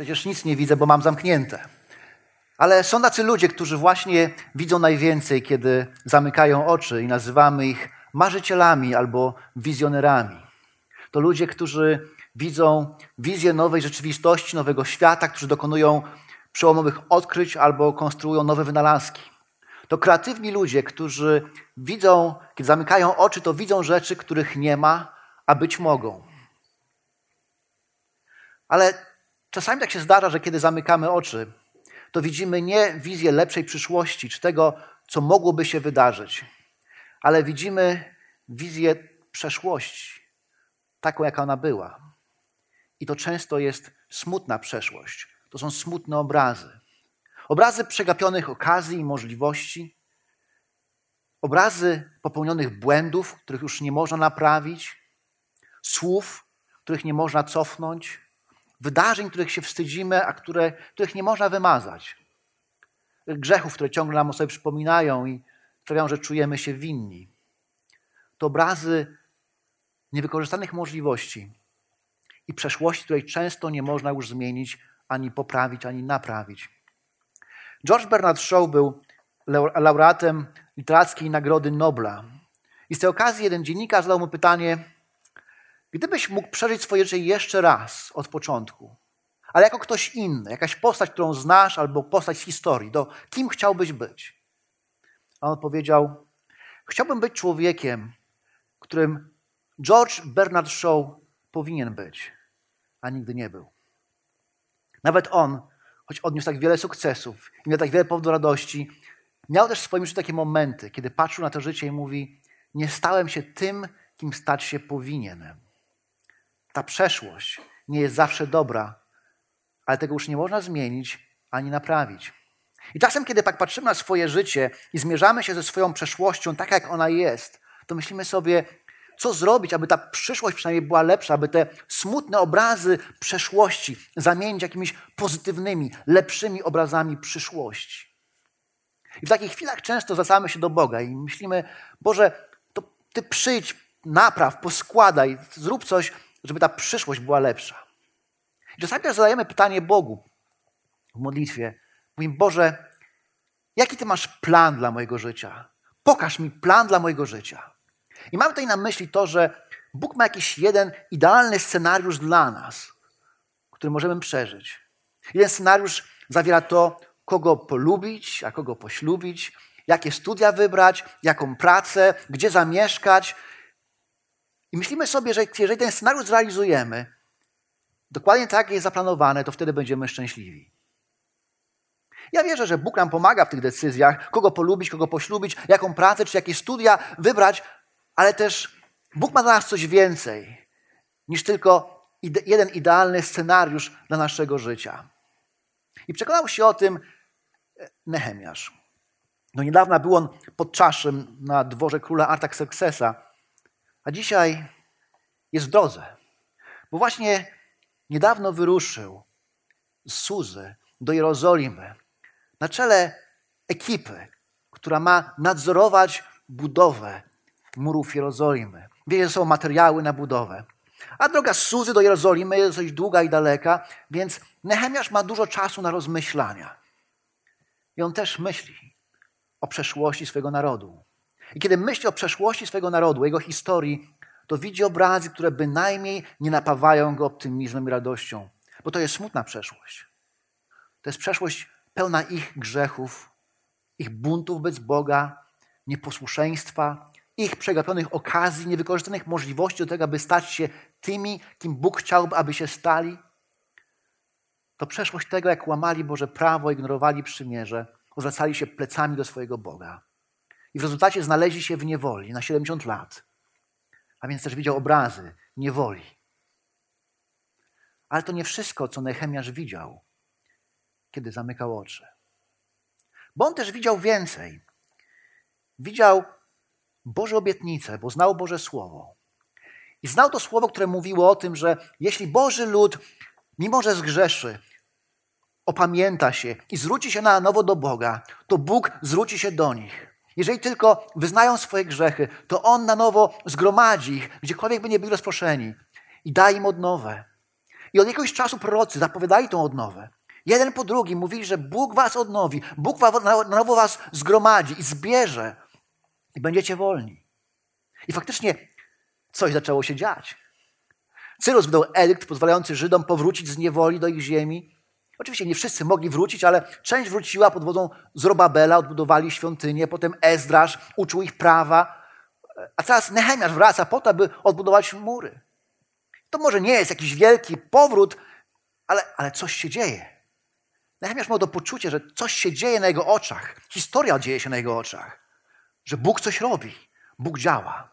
Przecież nic nie widzę, bo mam zamknięte. Ale są tacy ludzie, którzy właśnie widzą najwięcej, kiedy zamykają oczy i nazywamy ich marzycielami albo wizjonerami. To ludzie, którzy widzą wizję nowej rzeczywistości, nowego świata, którzy dokonują przełomowych odkryć albo konstruują nowe wynalazki. To kreatywni ludzie, którzy widzą, kiedy zamykają oczy, to widzą rzeczy, których nie ma, a być mogą. Ale czasami tak się zdarza, że kiedy zamykamy oczy, to widzimy nie wizję lepszej przyszłości, czy tego, co mogłoby się wydarzyć, ale widzimy wizję przeszłości, taką, jaka ona była. I to często jest smutna przeszłość. To są smutne obrazy. Obrazy przegapionych okazji i możliwości, obrazy popełnionych błędów, których już nie można naprawić, słów, których nie można cofnąć, wydarzeń, których się wstydzimy, a które, których nie można wymazać, grzechów, które ciągle nam o sobie przypominają i sprawiają, że czujemy się winni. To obrazy niewykorzystanych możliwości i przeszłości, której często nie można już zmienić, ani poprawić, ani naprawić. George Bernard Shaw był laureatem literackiej Nagrody Nobla. I z tej okazji jeden dziennikarz zadał mu pytanie, gdybyś mógł przeżyć swoje życie jeszcze raz od początku, ale jako ktoś inny, jakaś postać, którą znasz, albo postać z historii, to kim chciałbyś być? A on powiedział, chciałbym być człowiekiem, którym George Bernard Shaw powinien być, a nigdy nie był. Nawet on, choć odniósł tak wiele sukcesów i miał tak wiele powodów do radości, miał też w swoim życiu takie momenty, kiedy patrzył na to życie i mówi: Nie stałem się tym, kim stać się powinienem. Ta przeszłość nie jest zawsze dobra, ale tego już nie można zmienić ani naprawić. I czasem, kiedy tak patrzymy na swoje życie i zmierzamy się ze swoją przeszłością tak, jak ona jest, to myślimy sobie, co zrobić, aby ta przyszłość przynajmniej była lepsza, aby te smutne obrazy przeszłości zamienić jakimiś pozytywnymi, lepszymi obrazami przyszłości. I w takich chwilach często zwracamy się do Boga i myślimy, Boże, to Ty przyjdź, napraw, poskładaj, zrób coś, żeby ta przyszłość była lepsza. I czasami też zadajemy pytanie Bogu w modlitwie. Mówimy, Boże, jaki Ty masz plan dla mojego życia? Pokaż mi plan dla mojego życia. I mam tutaj na myśli to, że Bóg ma jakiś jeden idealny scenariusz dla nas, który możemy przeżyć. Jeden scenariusz zawiera to, kogo polubić, a kogo poślubić, jakie studia wybrać, jaką pracę, gdzie zamieszkać. I myślimy sobie, że jeżeli ten scenariusz zrealizujemy, dokładnie tak jak jest zaplanowane, to wtedy będziemy szczęśliwi. Ja wierzę, że Bóg nam pomaga w tych decyzjach, kogo polubić, kogo poślubić, jaką pracę czy jakie studia wybrać, ale też Bóg ma dla nas coś więcej niż tylko ide jeden idealny scenariusz dla naszego życia. I przekonał się o tym Nehemiasz. No niedawno był on pod czaszem na dworze króla Artaxerxesa, a dzisiaj jest w drodze, bo właśnie niedawno wyruszył z Suzy do Jerozolimy na czele ekipy, która ma nadzorować budowę murów Jerozolimy. Wie, że są materiały na budowę. A droga z Suzy do Jerozolimy jest dość długa i daleka, więc Nehemiasz ma dużo czasu na rozmyślania. I on też myśli o przeszłości swojego narodu. I kiedy myśli o przeszłości swojego narodu, jego historii, to widzi obrazy, które bynajmniej nie napawają go optymizmem i radością, bo to jest smutna przeszłość. To jest przeszłość pełna ich grzechów, ich buntów wobec Boga, nieposłuszeństwa, ich przegapionych okazji, niewykorzystanych możliwości do tego, aby stać się tymi, kim Bóg chciałby, aby się stali. To przeszłość tego, jak łamali Boże prawo, ignorowali przymierze, odwracali się plecami do swojego Boga. I w rezultacie znaleźli się w niewoli na 70 lat. a więc też widział obrazy niewoli. Ale to nie wszystko, co Nehemiasz widział, kiedy zamykał oczy. Bo on też widział więcej. Widział Boże obietnice, bo znał Boże Słowo. I znał to słowo, które mówiło o tym, że jeśli Boży lud, mimo że zgrzeszy, opamięta się i zwróci się na nowo do Boga, to Bóg zwróci się do nich. Jeżeli tylko wyznają swoje grzechy, to On na nowo zgromadzi ich, gdziekolwiek by nie byli rozproszeni i da im odnowę. I od jakiegoś czasu prorocy zapowiadali tą odnowę. Jeden po drugim mówili, że Bóg was odnowi, Bóg na nowo was zgromadzi i zbierze i będziecie wolni. I faktycznie coś zaczęło się dziać. Cyrus wydał edikt pozwalający Żydom powrócić z niewoli do ich ziemi. Oczywiście nie wszyscy mogli wrócić, ale część wróciła pod wodą Zorobabela, odbudowali świątynię, potem Ezdrasz uczył ich prawa, a teraz Nehemiasz wraca po to, aby odbudować mury. To może nie jest jakiś wielki powrót, ale, ale coś się dzieje. Nehemiasz miał to poczucie, że coś się dzieje na jego oczach. Historia dzieje się na jego oczach. Że Bóg coś robi. Bóg działa.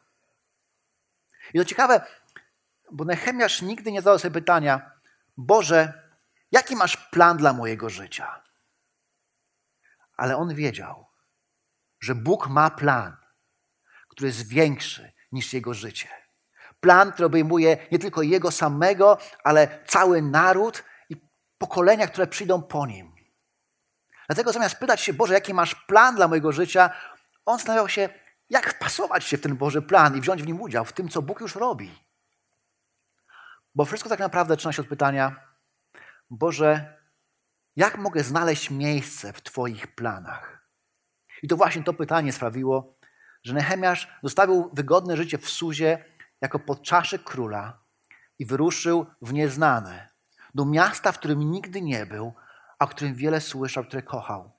I to ciekawe, bo Nehemiasz nigdy nie zadał sobie pytania, Boże, jaki masz plan dla mojego życia? Ale on wiedział, że Bóg ma plan, który jest większy niż jego życie. Plan, który obejmuje nie tylko jego samego, ale cały naród i pokolenia, które przyjdą po nim. Dlatego zamiast pytać się, Boże, jaki masz plan dla mojego życia, on zastanawiał się, jak wpasować się w ten Boży plan i wziąć w nim udział, w tym, co Bóg już robi. Bo wszystko tak naprawdę zaczyna się od pytania: Boże, jak mogę znaleźć miejsce w Twoich planach? I to właśnie to pytanie sprawiło, że Nehemiasz zostawił wygodne życie w Suzie jako podczaszek króla i wyruszył w nieznane, do miasta, w którym nigdy nie był, a o którym wiele słyszał, które kochał,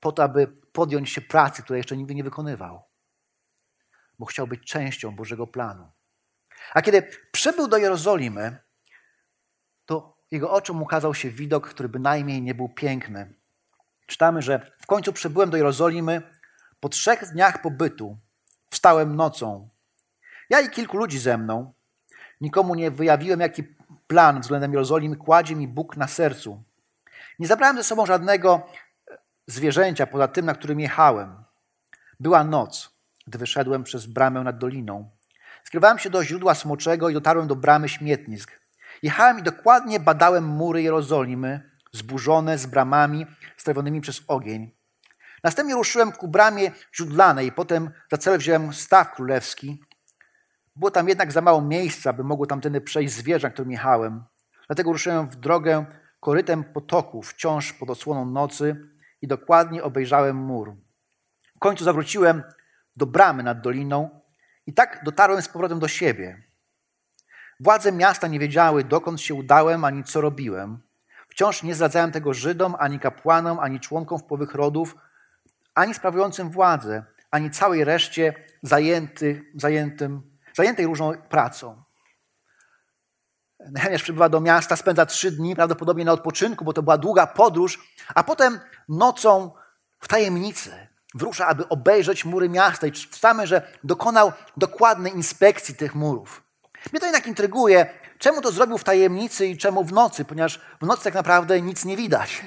po to, aby podjąć się pracy, której jeszcze nigdy nie wykonywał, bo chciał być częścią Bożego planu. A kiedy przybył do Jerozolimy, to jego oczom ukazał się widok, który bynajmniej nie był piękny. Czytamy, że w końcu przybyłem do Jerozolimy. Po trzech dniach pobytu wstałem nocą. Ja i kilku ludzi ze mną. Nikomu nie wyjawiłem, jaki plan względem Jerozolimy kładzie mi Bóg na sercu. Nie zabrałem ze sobą żadnego zwierzęcia poza tym, na którym jechałem. Była noc, gdy wyszedłem przez bramę nad doliną. Skierowałem się do źródła smoczego i dotarłem do bramy śmietnisk. Jechałem i dokładnie badałem mury Jerozolimy, zburzone z bramami strawionymi przez ogień. Następnie ruszyłem ku bramie źródlanej, potem za cel wziąłem staw królewski. Było tam jednak za mało miejsca, by mogło tamtędy przejść zwierzę, którym jechałem. Dlatego ruszyłem w drogę korytem potoku, wciąż pod osłoną nocy i dokładnie obejrzałem mur. W końcu zawróciłem do bramy nad doliną i tak dotarłem z powrotem do siebie. Władze miasta nie wiedziały, dokąd się udałem, ani co robiłem. Wciąż nie zdradzałem tego Żydom, ani kapłanom, ani członkom wpływowych rodów, ani sprawującym władzę, ani całej reszcie zajęty, zajętym, zajętej różną pracą. Nehemiasz przybywa do miasta, spędza trzy dni, prawdopodobnie na odpoczynku, bo to była długa podróż, a potem nocą w tajemnicy wyrusza, aby obejrzeć mury miasta i czytamy, że dokonał dokładnej inspekcji tych murów. Mnie to jednak intryguje, czemu to zrobił w tajemnicy i czemu w nocy, ponieważ w nocy tak naprawdę nic nie widać.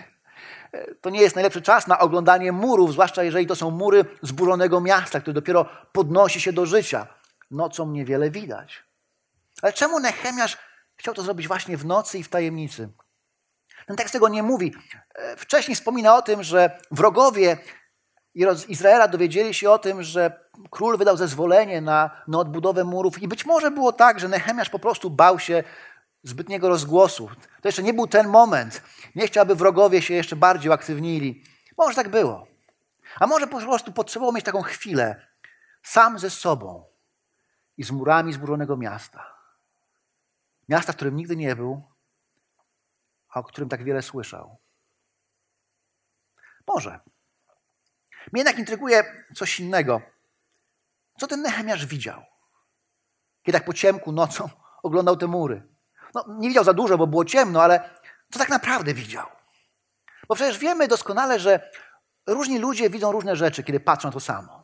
To nie jest najlepszy czas na oglądanie murów, zwłaszcza jeżeli to są mury zburzonego miasta, które dopiero podnosi się do życia. Nocą niewiele widać. Ale czemu Nehemiasz chciał to zrobić właśnie w nocy i w tajemnicy? Ten tekst tego nie mówi. E, wcześniej wspomina o tym, że wrogowie Izraela dowiedzieli się o tym, że król wydał zezwolenie na, na odbudowę murów i być może było tak, że Nehemiasz po prostu bał się zbytniego rozgłosu. To jeszcze nie był ten moment. Nie chciał, aby wrogowie się jeszcze bardziej uaktywnili. Może tak było. A może po prostu potrzebował mieć taką chwilę sam ze sobą i z murami zburzonego miasta. Miasta, w którym nigdy nie był, a o którym tak wiele słyszał. Może. Mnie jednak intryguje coś innego. Co ten Nehemiasz widział? Kiedy tak po ciemku nocą oglądał te mury. No, nie widział za dużo, bo było ciemno, ale co tak naprawdę widział? Bo przecież wiemy doskonale, że różni ludzie widzą różne rzeczy, kiedy patrzą na to samo.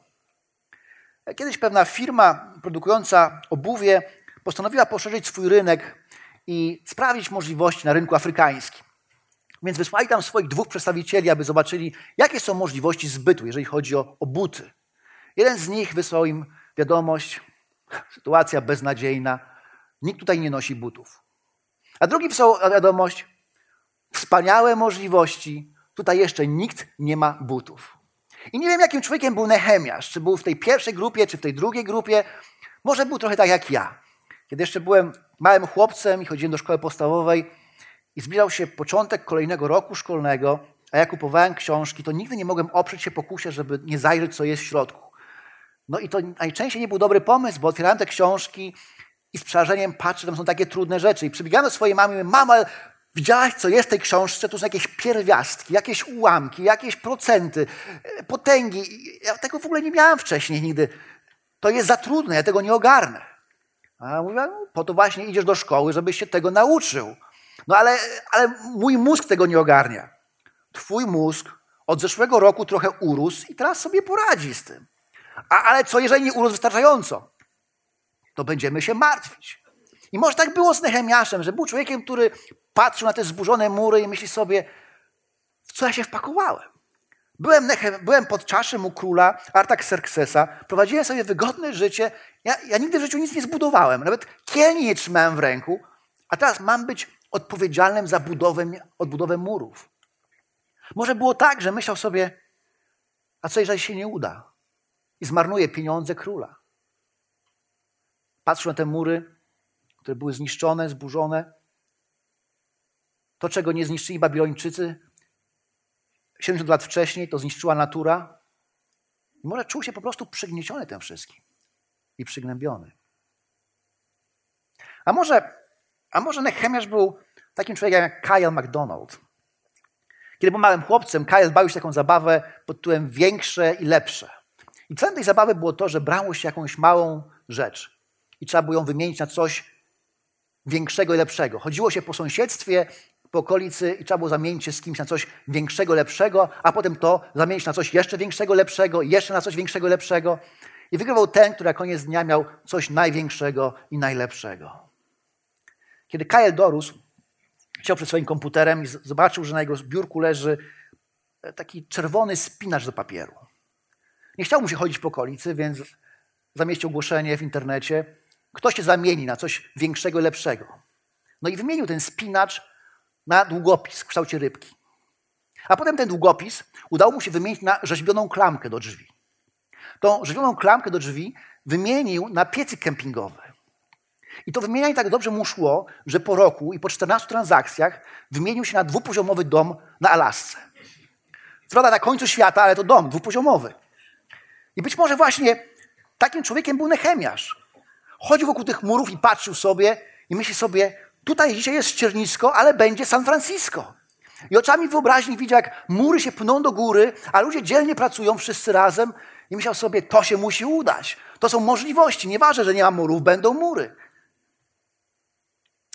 Kiedyś pewna firma produkująca obuwie postanowiła poszerzyć swój rynek i sprawdzić możliwości na rynku afrykańskim. Więc wysłali tam swoich dwóch przedstawicieli, aby zobaczyli, jakie są możliwości zbytu, jeżeli chodzi o, o buty. Jeden z nich wysłał im wiadomość, sytuacja beznadziejna, nikt tutaj nie nosi butów. A drugi wysłał wiadomość, wspaniałe możliwości, tutaj jeszcze nikt nie ma butów. I nie wiem, jakim człowiekiem był Nehemiasz, czy był w tej pierwszej grupie, czy w tej drugiej grupie. Może był trochę tak jak ja. Kiedy jeszcze byłem małym chłopcem i chodziłem do szkoły podstawowej i zbliżał się początek kolejnego roku szkolnego, a ja kupowałem książki, to nigdy nie mogłem oprzeć się pokusie, żeby nie zajrzeć, co jest w środku. No i to najczęściej nie był dobry pomysł, bo otwierałem te książki i z przerażeniem patrzę, tam są takie trudne rzeczy. I przybiegałem do swojej mamy i mówię, mama, widziałaś, co jest w tej książce? Tu są jakieś pierwiastki, jakieś ułamki, jakieś procenty, e, potęgi. Ja tego w ogóle nie miałem wcześniej nigdy. To jest za trudne, ja tego nie ogarnę. A mówię, no, po to właśnie idziesz do szkoły, żebyś się tego nauczył. No ale, ale mój mózg tego nie ogarnia. Twój mózg od zeszłego roku trochę urósł i teraz sobie poradzi z tym. A, ale co jeżeli nie urósł wystarczająco? To będziemy się martwić. I może tak było z Nehemiaszem, że był człowiekiem, który patrzył na te zburzone mury i myśli sobie, w co ja się wpakowałem. Byłem, Nechem, byłem pod czaszem u króla Artaxerxesa, prowadziłem sobie wygodne życie. Ja, ja nigdy w życiu nic nie zbudowałem, nawet kielni nie trzymałem w ręku, a teraz mam być odpowiedzialnym za budowę, odbudowę murów. Może było tak, że myślał sobie, a co jeżeli się nie uda i zmarnuje pieniądze króla. Patrzył na te mury, które były zniszczone, zburzone. To, czego nie zniszczyli Babilończycy 70 lat wcześniej, to zniszczyła natura. I może czuł się po prostu przygnieciony tym wszystkim i przygnębiony. A może, a może Nehemiasz był takim człowiekiem jak Kyle McDonald. Kiedy był małym chłopcem, Kyle bawił się taką zabawę pod tytułem większe i lepsze. I celem tej zabawy było to, że brało się jakąś małą rzecz i trzeba było ją wymienić na coś większego i lepszego. Chodziło się po sąsiedztwie, po okolicy i trzeba było zamienić się z kimś na coś większego, lepszego, a potem to zamienić na coś jeszcze większego, lepszego, jeszcze na coś większego, lepszego. I wygrywał ten, który na koniec dnia miał coś największego i najlepszego. Kiedy Kyle dorósł, chciał przed swoim komputerem i zobaczył, że na jego biurku leży e, taki czerwony spinacz do papieru. Nie chciał mu się chodzić po okolicy, więc zamieścił ogłoszenie w internecie. Kto się zamieni na coś większego i lepszego? No i wymienił ten spinacz na długopis w kształcie rybki. A potem ten długopis udało mu się wymienić na rzeźbioną klamkę do drzwi. Tą rzeźbioną klamkę do drzwi wymienił na piecyk kempingowy. I to wymienianie tak dobrze mu szło, że po roku i po 14 transakcjach wymienił się na dwupoziomowy dom na Alasce. Prawda, na końcu świata, ale to dom dwupoziomowy. I być może właśnie takim człowiekiem był Nechemiasz. Chodził wokół tych murów i patrzył sobie i myśli sobie, tutaj dzisiaj jest ściernisko, ale będzie San Francisco. I oczami wyobraźni widział, jak mury się pną do góry, a ludzie dzielnie pracują wszyscy razem i myślał sobie, to się musi udać. To są możliwości. Nieważne, że nie ma murów, będą mury.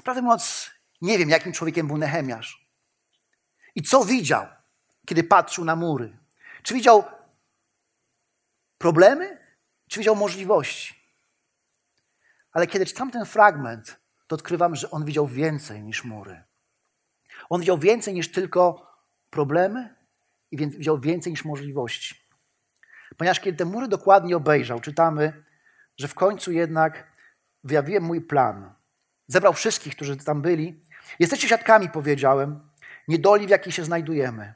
Prawdę mówiąc, nie wiem, jakim człowiekiem był Nehemiasz. I co widział, kiedy patrzył na mury? Czy widział problemy, czy widział możliwości? Ale kiedy czytam ten fragment, to odkrywam, że on widział więcej niż mury. On widział więcej niż tylko problemy i widział więcej niż możliwości. Ponieważ kiedy te mury dokładnie obejrzał, czytamy, że w końcu jednak wyjawiłem mój plan. Zebrał wszystkich, którzy tam byli. Jesteście świadkami, powiedziałem, niedoli, w jakiej się znajdujemy.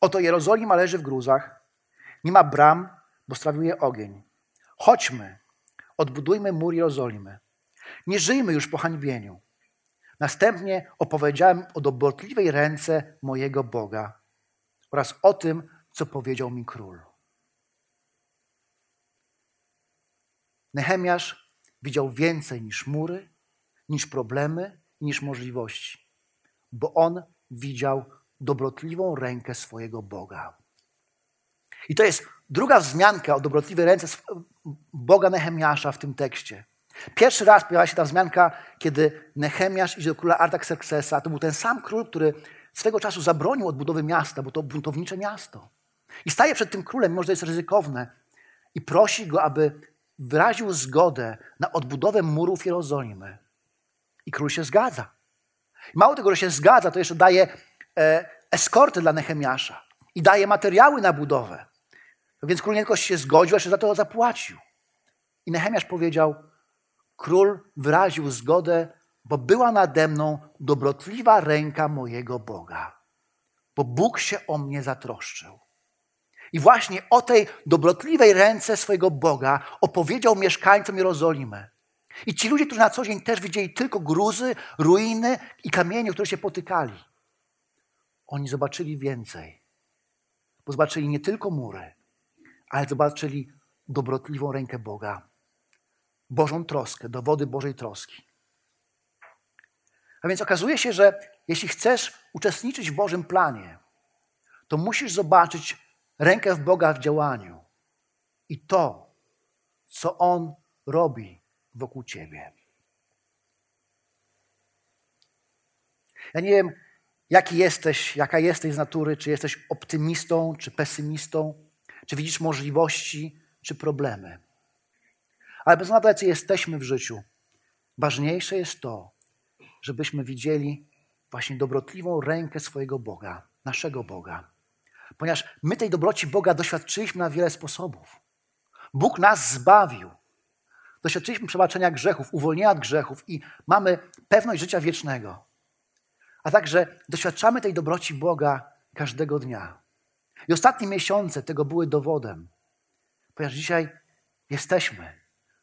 Oto Jerozolima leży w gruzach. Nie ma bram, bo strawił je ogień. Chodźmy, odbudujmy mur Jerozolimy. Nie żyjmy już po hańbieniu. Następnie opowiedziałem o dobrotliwej ręce mojego Boga oraz o tym, co powiedział mi król. Nehemiasz widział więcej niż mury, niż problemy, niż możliwości, bo on widział dobrotliwą rękę swojego Boga. I to jest druga wzmianka o dobrotliwej ręce Boga Nehemiasza w tym tekście. Pierwszy raz pojawia się ta wzmianka, kiedy Nehemiasz idzie do króla Artaxerxesa. To był ten sam król, który swego czasu zabronił odbudowy miasta, bo to buntownicze miasto. I staje przed tym królem, mimo że to jest ryzykowne, i prosi go, aby wyraził zgodę na odbudowę murów Jerozolimy. I król się zgadza. Mało tego, że się zgadza, to jeszcze daje e, eskorty dla Nehemiasza i daje materiały na budowę. Więc król nie tylko się zgodził, ale się za to zapłacił. I Nehemiasz powiedział, król wyraził zgodę, bo była nade mną dobrotliwa ręka mojego Boga, bo Bóg się o mnie zatroszczył. I właśnie o tej dobrotliwej ręce swojego Boga opowiedział mieszkańcom Jerozolimy. I ci ludzie, którzy na co dzień też widzieli tylko gruzy, ruiny i kamienie, które się potykali, oni zobaczyli więcej. Bo zobaczyli nie tylko mury, ale zobaczyli dobrotliwą rękę Boga, Bożą troskę, dowody Bożej troski. A więc okazuje się, że jeśli chcesz uczestniczyć w Bożym planie, to musisz zobaczyć rękę w Boga w działaniu i to, co On robi wokół ciebie. Ja nie wiem, jaki jesteś, jaka jesteś z natury, czy jesteś optymistą, czy pesymistą, czy widzisz możliwości, czy problemy. Ale bez względu na to, jacy jesteśmy w życiu, ważniejsze jest to, żebyśmy widzieli właśnie dobrotliwą rękę swojego Boga, naszego Boga. Ponieważ my tej dobroci Boga doświadczyliśmy na wiele sposobów. Bóg nas zbawił. Doświadczyliśmy przebaczenia grzechów, uwolnienia od grzechów i mamy pewność życia wiecznego. A także doświadczamy tej dobroci Boga każdego dnia. I ostatnie miesiące tego były dowodem, ponieważ dzisiaj jesteśmy,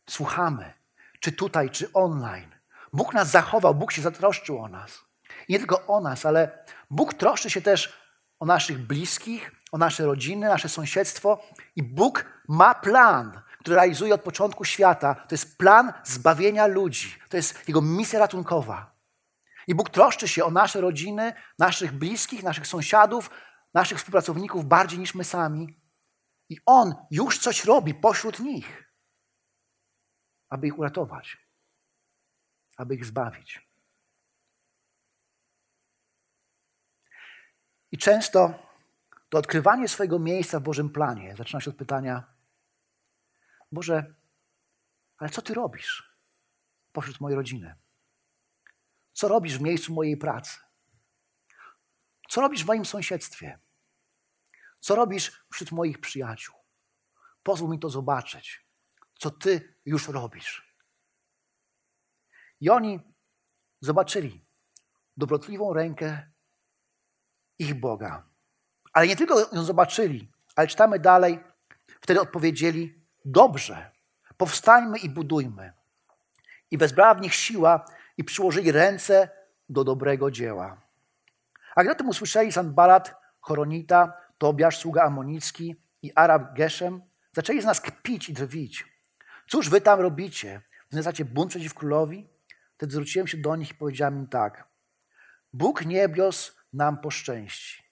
słuchamy, czy tutaj, czy online. Bóg nas zachował, Bóg się zatroszczył o nas. I nie tylko o nas, ale Bóg troszczy się też o naszych bliskich, o nasze rodziny, nasze sąsiedztwo. I Bóg ma plan, który realizuje od początku świata. To jest plan zbawienia ludzi. To jest Jego misja ratunkowa. I Bóg troszczy się o nasze rodziny, naszych bliskich, naszych sąsiadów, naszych współpracowników bardziej niż my sami. I On już coś robi pośród nich, aby ich uratować, aby ich zbawić. I często to odkrywanie swojego miejsca w Bożym planie zaczyna się od pytania: Boże, ale co Ty robisz pośród mojej rodziny? Co robisz w miejscu mojej pracy? Co robisz w moim sąsiedztwie? Co robisz wśród moich przyjaciół? Pozwól mi to zobaczyć, co Ty już robisz. I oni zobaczyli dobrotliwą rękę ich Boga. Ale nie tylko ją zobaczyli, ale czytamy dalej, wtedy odpowiedzieli: Dobrze, powstańmy i budujmy. I wezbrała w nich siła i przyłożyli ręce do dobrego dzieła. A gdy o tym usłyszeli Sanbalat, Choronita, Tobiasz, sługa Amonicki i Arab Geszem, zaczęli z nas kpić i drwić. Cóż wy tam robicie? Wzniecacie bunt przeciw królowi? Wtedy zwróciłem się do nich i powiedziałem im tak. Bóg niebios nam poszczęści.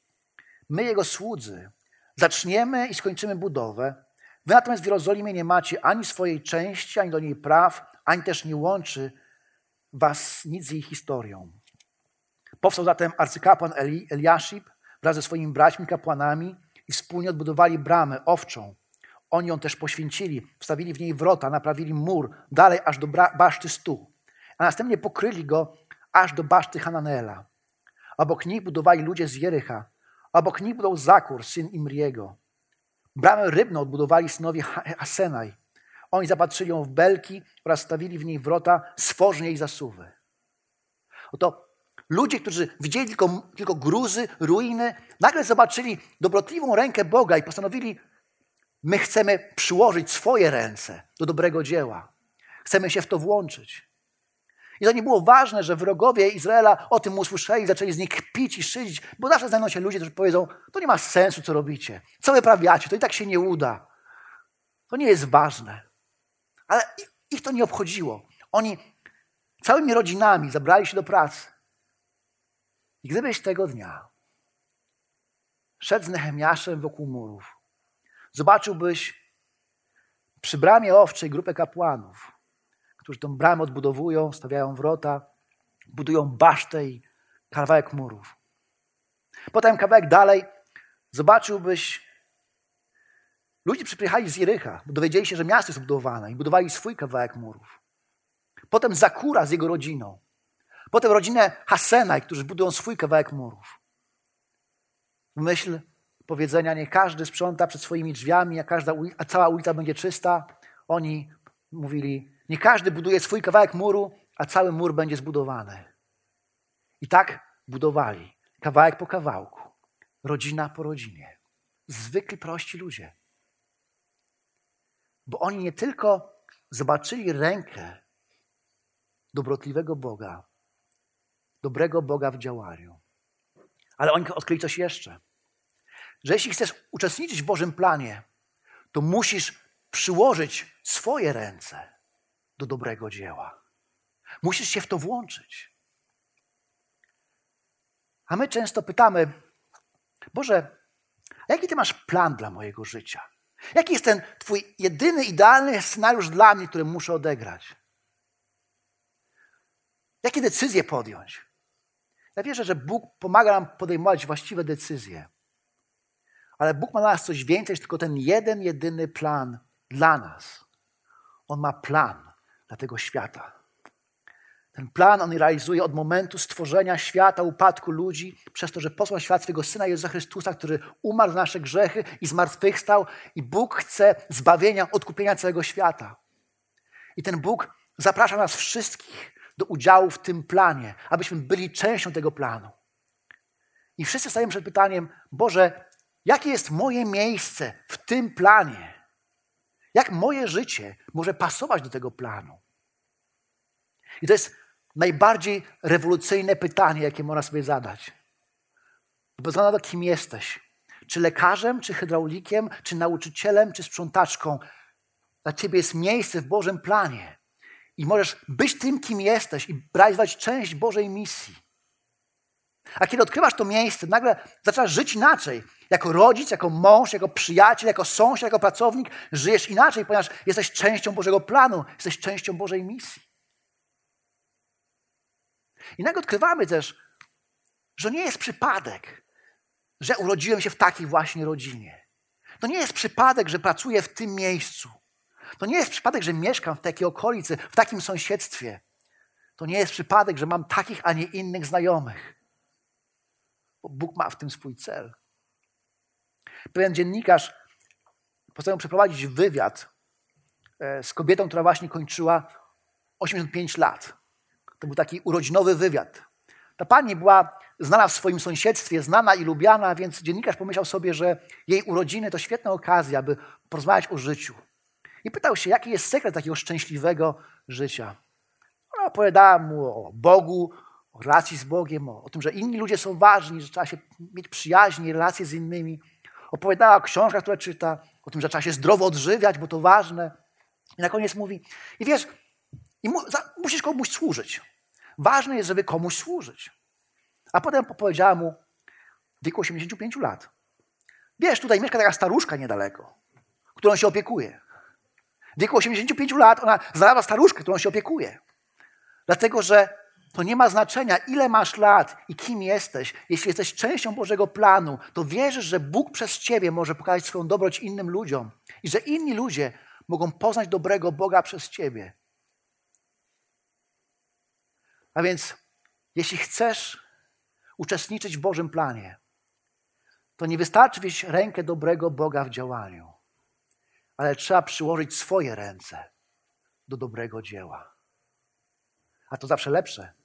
My, Jego słudzy, zaczniemy i skończymy budowę. Wy natomiast w Jerozolimie nie macie ani swojej części, ani do niej praw, ani też nie łączy was nic z jej historią. Powstał zatem arcykapłan Eli, Eliaszib wraz ze swoimi braćmi kapłanami i wspólnie odbudowali bramę owczą. Oni ją też poświęcili, wstawili w niej wrota, naprawili mur, dalej aż do baszty stu, a następnie pokryli go aż do baszty Hananeela. Obok nich budowali ludzie z Jericha, obok nich budał Zakur, syn Imriego. Bramę rybną odbudowali synowie Hasenaj. Oni zapatrzyli ją w belki oraz stawili w niej wrota, stworznie jej zasuwy. Oto ludzie, którzy widzieli tylko, tylko gruzy, ruiny, nagle zobaczyli dobrotliwą rękę Boga i postanowili, my chcemy przyłożyć swoje ręce do dobrego dzieła. Chcemy się w to włączyć. I to nie było ważne, że wrogowie Izraela o tym usłyszeli, zaczęli z nich kpić i szydzić, bo zawsze znajdą się ludzie, którzy powiedzą, to nie ma sensu, co robicie. Co wyprawiacie, to i tak się nie uda. To nie jest ważne. Ale ich to nie obchodziło. Oni całymi rodzinami zabrali się do pracy. I gdybyś tego dnia szedł z Nehemiaszem wokół murów, zobaczyłbyś przy bramie owczej grupę kapłanów, którzy tą bramę odbudowują, stawiają wrota, budują basztę i kawałek murów. Potem kawałek dalej zobaczyłbyś Ludzie przyjechali z Jericha, bo dowiedzieli się, że miasto jest budowane i budowali swój kawałek murów. Potem Zakura z jego rodziną. Potem rodzinę Hasenaj, którzy budują swój kawałek murów. Myśl powiedzenia, nie każdy sprząta przed swoimi drzwiami, a, każda a cała ulica będzie czysta, oni mówili, nie każdy buduje swój kawałek muru, a cały mur będzie zbudowany. I tak budowali, kawałek po kawałku, rodzina po rodzinie. Zwykli prości ludzie. Bo oni nie tylko zobaczyli rękę dobrotliwego Boga, dobrego Boga w działaniu, ale oni odkryli coś jeszcze. Że jeśli chcesz uczestniczyć w Bożym planie, to musisz przyłożyć swoje ręce do dobrego dzieła. Musisz się w to włączyć. A my często pytamy, Boże, jaki Ty masz plan dla mojego życia? Jaki jest ten Twój jedyny, idealny scenariusz dla mnie, który muszę odegrać? Jakie decyzje podjąć? Ja wierzę, że Bóg pomaga nam podejmować właściwe decyzje. Ale Bóg ma dla nas coś więcej tylko ten jeden, jedyny plan dla nas. On ma plan dla tego świata. Ten plan on realizuje od momentu stworzenia świata, upadku ludzi, przez to, że posłał świat swego Syna Jezusa Chrystusa, który umarł za nasze grzechy i zmartwychwstał. I Bóg chce zbawienia, odkupienia całego świata. I ten Bóg zaprasza nas wszystkich do udziału w tym planie, abyśmy byli częścią tego planu. I wszyscy stajemy przed pytaniem, Boże, jakie jest moje miejsce w tym planie? Jak moje życie może pasować do tego planu? I to jest najbardziej rewolucyjne pytanie, jakie można sobie zadać. Na to, kim jesteś. Czy lekarzem, czy hydraulikiem, czy nauczycielem, czy sprzątaczką. Dla ciebie jest miejsce w Bożym planie. I możesz być tym, kim jesteś i realizować część Bożej misji. A kiedy odkrywasz to miejsce, nagle zaczynasz żyć inaczej. Jako rodzic, jako mąż, jako przyjaciel, jako sąsiad, jako pracownik, żyjesz inaczej, ponieważ jesteś częścią Bożego planu, jesteś częścią Bożej misji. I nagle odkrywamy też, że nie jest przypadek, że urodziłem się w takiej właśnie rodzinie. To nie jest przypadek, że pracuję w tym miejscu. To nie jest przypadek, że mieszkam w takiej okolicy, w takim sąsiedztwie. To nie jest przypadek, że mam takich, a nie innych znajomych. Bo Bóg ma w tym swój cel. Pewien dziennikarz postanowił przeprowadzić wywiad e, z kobietą, która właśnie kończyła 85 lat. To był taki urodzinowy wywiad. Ta pani była znana w swoim sąsiedztwie, znana i lubiana, więc dziennikarz pomyślał sobie, że jej urodziny to świetna okazja, by porozmawiać o życiu. I pytał się, jaki jest sekret takiego szczęśliwego życia. Ona opowiadała mu o Bogu, o relacji z Bogiem, o, o tym, że inni ludzie są ważni, że trzeba się mieć przyjaźnie, relacje z innymi. Opowiadała o książkach, które czyta, o tym, że trzeba się zdrowo odżywiać, bo to ważne. I na koniec mówi, i wiesz, i mu, za, musisz komuś służyć. Ważne jest, żeby komuś służyć. A potem powiedziała mu w wieku 85 lat. Wiesz, tutaj mieszka taka staruszka niedaleko, którą się opiekuje. W wieku 85 lat ona znalazła staruszkę, którą się opiekuje. Dlatego, że to nie ma znaczenia, ile masz lat i kim jesteś. Jeśli jesteś częścią Bożego planu, to wierzysz, że Bóg przez ciebie może pokazać swoją dobroć innym ludziom i że inni ludzie mogą poznać dobrego Boga przez ciebie. A więc, jeśli chcesz uczestniczyć w Bożym planie, to nie wystarczy wziąć rękę dobrego Boga w działaniu, ale trzeba przyłożyć swoje ręce do dobrego dzieła. A to zawsze lepsze